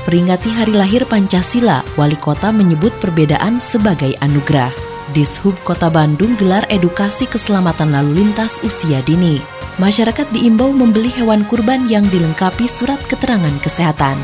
Peringati hari lahir Pancasila, Wali Kota menyebut perbedaan sebagai anugerah. Dishub Kota Bandung gelar edukasi keselamatan lalu lintas usia dini. Masyarakat diimbau membeli hewan kurban yang dilengkapi surat keterangan kesehatan.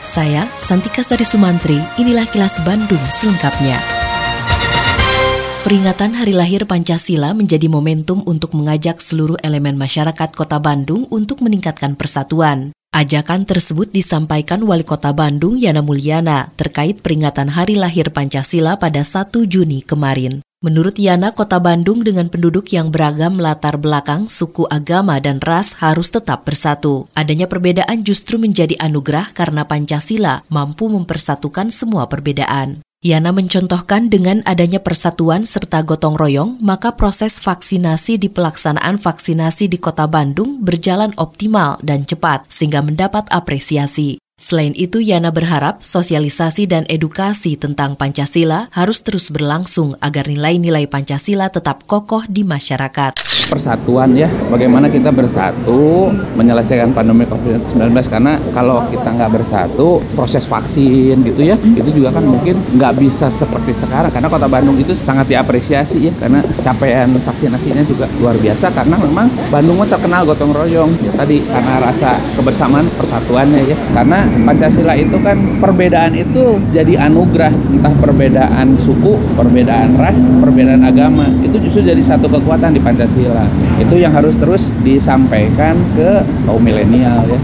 Saya, Santika Sari Sumantri, inilah kilas Bandung selengkapnya. Peringatan Hari Lahir Pancasila menjadi momentum untuk mengajak seluruh elemen masyarakat Kota Bandung untuk meningkatkan persatuan. Ajakan tersebut disampaikan Wali Kota Bandung Yana Mulyana terkait peringatan Hari Lahir Pancasila pada 1 Juni kemarin. Menurut Yana, Kota Bandung dengan penduduk yang beragam latar belakang, suku, agama, dan ras harus tetap bersatu. Adanya perbedaan justru menjadi anugerah karena Pancasila mampu mempersatukan semua perbedaan. Yana mencontohkan dengan adanya persatuan serta gotong royong, maka proses vaksinasi di pelaksanaan vaksinasi di kota Bandung berjalan optimal dan cepat sehingga mendapat apresiasi. Selain itu, Yana berharap sosialisasi dan edukasi tentang Pancasila harus terus berlangsung agar nilai-nilai Pancasila tetap kokoh di masyarakat. Persatuan ya, bagaimana kita bersatu menyelesaikan pandemi COVID-19 karena kalau kita nggak bersatu, proses vaksin gitu ya, itu juga kan mungkin nggak bisa seperti sekarang karena Kota Bandung itu sangat diapresiasi ya karena capaian vaksinasinya juga luar biasa karena memang Bandung terkenal gotong royong ya tadi karena rasa kebersamaan persatuannya ya karena Pancasila itu kan perbedaan itu jadi anugerah entah perbedaan suku, perbedaan ras, perbedaan agama itu justru jadi satu kekuatan di Pancasila. Itu yang harus terus disampaikan ke kaum milenial ya.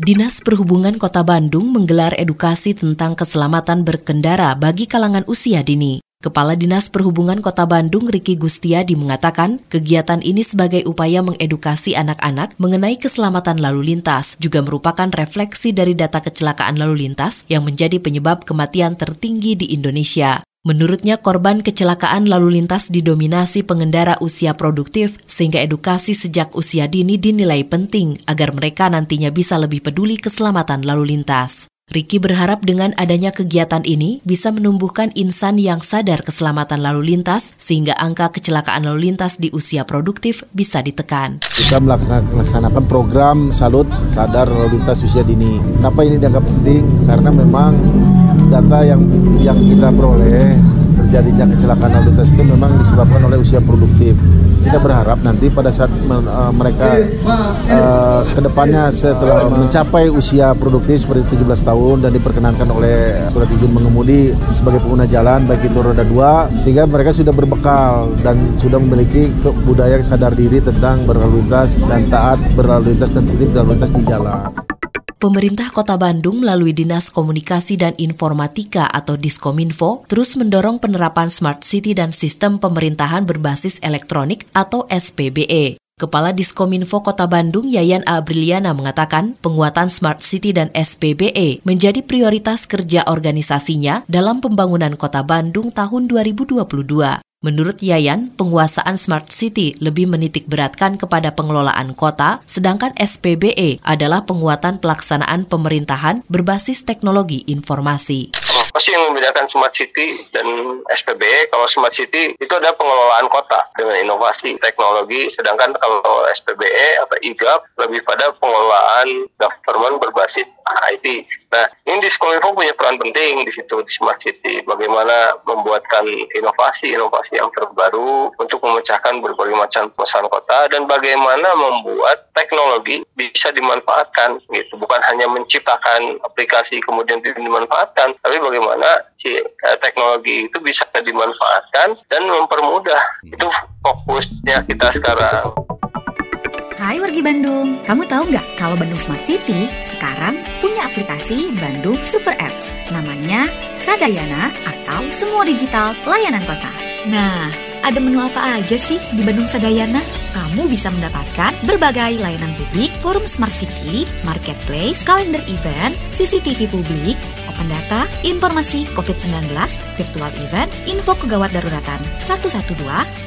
Dinas Perhubungan Kota Bandung menggelar edukasi tentang keselamatan berkendara bagi kalangan usia dini. Kepala Dinas Perhubungan Kota Bandung Riki Gustiadi mengatakan, kegiatan ini sebagai upaya mengedukasi anak-anak mengenai keselamatan lalu lintas, juga merupakan refleksi dari data kecelakaan lalu lintas yang menjadi penyebab kematian tertinggi di Indonesia. Menurutnya korban kecelakaan lalu lintas didominasi pengendara usia produktif sehingga edukasi sejak usia dini dinilai penting agar mereka nantinya bisa lebih peduli keselamatan lalu lintas. Riki berharap dengan adanya kegiatan ini bisa menumbuhkan insan yang sadar keselamatan lalu lintas sehingga angka kecelakaan lalu lintas di usia produktif bisa ditekan. Kita melaksanakan program Salut Sadar Lalu Lintas Usia Dini. Kenapa ini dianggap penting? Karena memang data yang yang kita peroleh terjadinya kecelakaan lalu lintas itu memang disebabkan oleh usia produktif. Kita berharap nanti pada saat uh, mereka uh, ke depannya setelah mencapai usia produktif seperti 17 tahun dan diperkenankan oleh surat izin mengemudi sebagai pengguna jalan baik itu roda dua sehingga mereka sudah berbekal dan sudah memiliki budaya sadar diri tentang berlalu lintas dan taat berlalu lintas dan tertib berlalu lintas di jalan. Pemerintah Kota Bandung melalui Dinas Komunikasi dan Informatika atau Diskominfo terus mendorong penerapan Smart City dan Sistem Pemerintahan Berbasis Elektronik atau SPBE. Kepala Diskominfo Kota Bandung Yayan Abriliana mengatakan penguatan Smart City dan SPBE menjadi prioritas kerja organisasinya dalam pembangunan Kota Bandung tahun 2022. Menurut Yayan, penguasaan Smart City lebih menitik beratkan kepada pengelolaan kota, sedangkan SPBE adalah penguatan pelaksanaan pemerintahan berbasis teknologi informasi apa sih yang membedakan smart city dan SPB? Kalau smart city itu ada pengelolaan kota dengan inovasi teknologi, sedangkan kalau SPBE atau IGAP lebih pada pengelolaan government berbasis IT. Nah, ini Diskominfo punya peran penting di situ di smart city. Bagaimana membuatkan inovasi-inovasi yang terbaru untuk memecahkan berbagai macam perusahaan kota dan bagaimana membuat teknologi bisa dimanfaatkan gitu. Bukan hanya menciptakan aplikasi kemudian dimanfaatkan, tapi bagaimana bagaimana si uh, teknologi itu bisa dimanfaatkan dan mempermudah. Itu fokusnya kita sekarang. Hai wargi Bandung, kamu tahu nggak kalau Bandung Smart City sekarang punya aplikasi Bandung Super Apps namanya Sadayana atau Semua Digital Layanan Kota. Nah, ada menu apa aja sih di Bandung Sadayana? kamu bisa mendapatkan berbagai layanan publik, forum smart city, marketplace, kalender event, CCTV publik, open data, informasi COVID-19, virtual event, info kegawat daruratan 112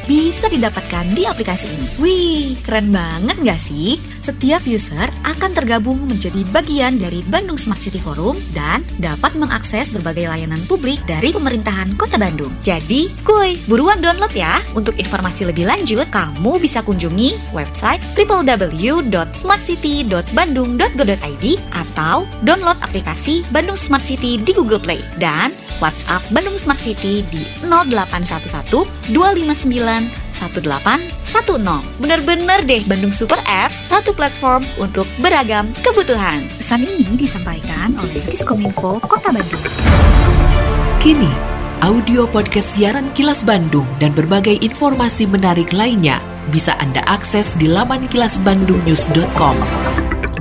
bisa didapatkan di aplikasi ini. Wih, keren banget nggak sih? Setiap user akan tergabung menjadi bagian dari Bandung Smart City Forum dan dapat mengakses berbagai layanan publik dari pemerintahan Kota Bandung. Jadi, kuy, buruan download ya. Untuk informasi lebih lanjut, kamu bisa kunjungi website www.smartcity.bandung.go.id atau download aplikasi Bandung Smart City di Google Play dan WhatsApp Bandung Smart City di 0811 259 1810. Bener-bener deh Bandung Super Apps, satu platform untuk beragam kebutuhan. Pesan ini disampaikan oleh Diskominfo Kota Bandung. Kini, audio podcast siaran Kilas Bandung dan berbagai informasi menarik lainnya bisa Anda akses di laman kilasbandungnews.com.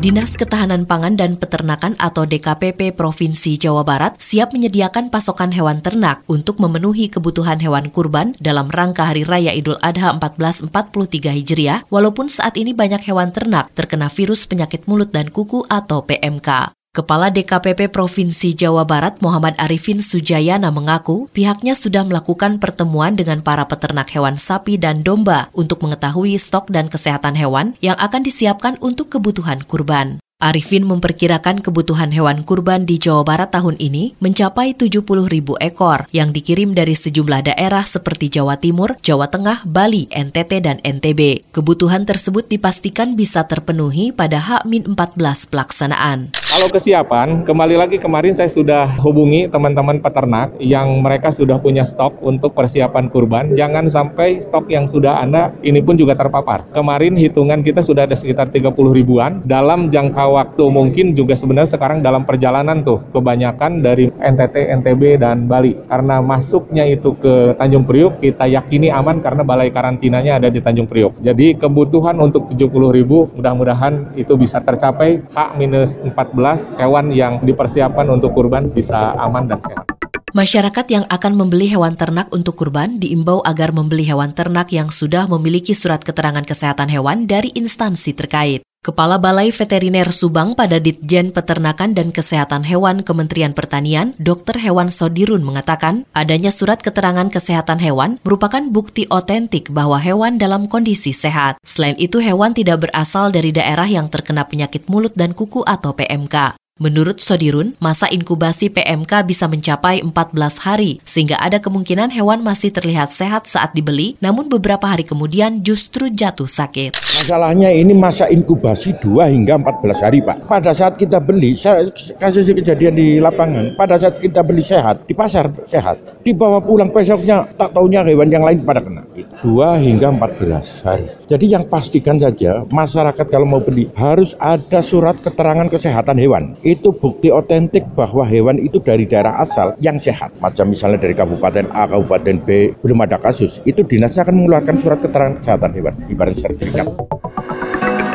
Dinas Ketahanan Pangan dan Peternakan atau DKPP Provinsi Jawa Barat siap menyediakan pasokan hewan ternak untuk memenuhi kebutuhan hewan kurban dalam rangka Hari Raya Idul Adha 1443 Hijriah, walaupun saat ini banyak hewan ternak terkena virus penyakit mulut dan kuku atau PMK. Kepala DKPP Provinsi Jawa Barat Muhammad Arifin Sujayana mengaku pihaknya sudah melakukan pertemuan dengan para peternak hewan sapi dan domba untuk mengetahui stok dan kesehatan hewan yang akan disiapkan untuk kebutuhan kurban. Arifin memperkirakan kebutuhan hewan kurban di Jawa Barat tahun ini mencapai 70 ribu ekor yang dikirim dari sejumlah daerah seperti Jawa Timur, Jawa Tengah, Bali, NTT, dan NTB. Kebutuhan tersebut dipastikan bisa terpenuhi pada H-14 pelaksanaan. Kalau kesiapan, kembali lagi kemarin saya sudah hubungi teman-teman peternak yang mereka sudah punya stok untuk persiapan kurban. Jangan sampai stok yang sudah ada ini pun juga terpapar. Kemarin hitungan kita sudah ada sekitar 30 ribuan. Dalam jangka waktu mungkin juga sebenarnya sekarang dalam perjalanan tuh kebanyakan dari NTT, NTB, dan Bali. Karena masuknya itu ke Tanjung Priuk, kita yakini aman karena balai karantinanya ada di Tanjung Priuk. Jadi kebutuhan untuk 70 ribu mudah-mudahan itu bisa tercapai H-14 hewan yang dipersiapkan untuk kurban bisa aman dan sehat. Masyarakat yang akan membeli hewan ternak untuk kurban diimbau agar membeli hewan ternak yang sudah memiliki surat keterangan kesehatan hewan dari instansi terkait. Kepala Balai Veteriner Subang pada Ditjen Peternakan dan Kesehatan Hewan Kementerian Pertanian, Dr. Hewan Sodirun mengatakan, adanya surat keterangan kesehatan hewan merupakan bukti otentik bahwa hewan dalam kondisi sehat. Selain itu, hewan tidak berasal dari daerah yang terkena penyakit mulut dan kuku atau PMK. Menurut Sodirun, masa inkubasi PMK bisa mencapai 14 hari, sehingga ada kemungkinan hewan masih terlihat sehat saat dibeli, namun beberapa hari kemudian justru jatuh sakit. Masalahnya ini masa inkubasi 2 hingga 14 hari, Pak. Pada saat kita beli, saya kasih kejadian di lapangan, pada saat kita beli sehat, di pasar sehat, dibawa pulang besoknya, tak taunya hewan yang lain pada kena. 2 hingga 14 hari. Jadi yang pastikan saja, masyarakat kalau mau beli, harus ada surat keterangan kesehatan hewan itu bukti otentik bahwa hewan itu dari daerah asal yang sehat. Macam misalnya dari Kabupaten A, Kabupaten B, belum ada kasus. Itu dinasnya akan mengeluarkan surat keterangan kesehatan hewan, ibarat sertifikat.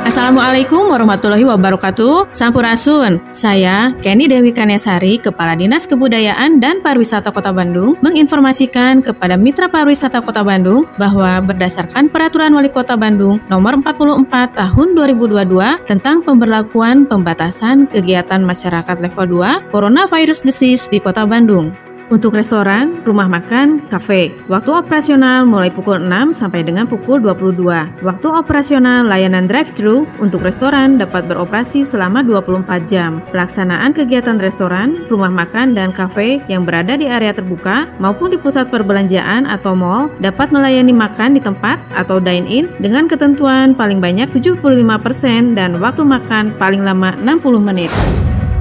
Assalamualaikum warahmatullahi wabarakatuh. Sampurasun. Saya Kenny Dewi Kanesari, Kepala Dinas Kebudayaan dan Pariwisata Kota Bandung, menginformasikan kepada Mitra Pariwisata Kota Bandung bahwa berdasarkan Peraturan Wali Kota Bandung Nomor 44 Tahun 2022 tentang pemberlakuan pembatasan kegiatan masyarakat level 2 Coronavirus Disease di Kota Bandung. Untuk restoran, rumah makan, kafe. Waktu operasional mulai pukul 6 sampai dengan pukul 22. Waktu operasional layanan drive-thru untuk restoran dapat beroperasi selama 24 jam. Pelaksanaan kegiatan restoran, rumah makan, dan kafe yang berada di area terbuka maupun di pusat perbelanjaan atau mall dapat melayani makan di tempat atau dine-in dengan ketentuan paling banyak 75% dan waktu makan paling lama 60 menit.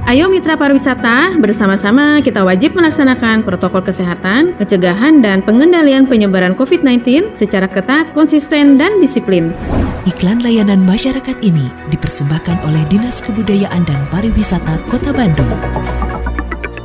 Ayo mitra pariwisata, bersama-sama kita wajib melaksanakan protokol kesehatan, pencegahan dan pengendalian penyebaran COVID-19 secara ketat, konsisten, dan disiplin. Iklan layanan masyarakat ini dipersembahkan oleh Dinas Kebudayaan dan Pariwisata Kota Bandung.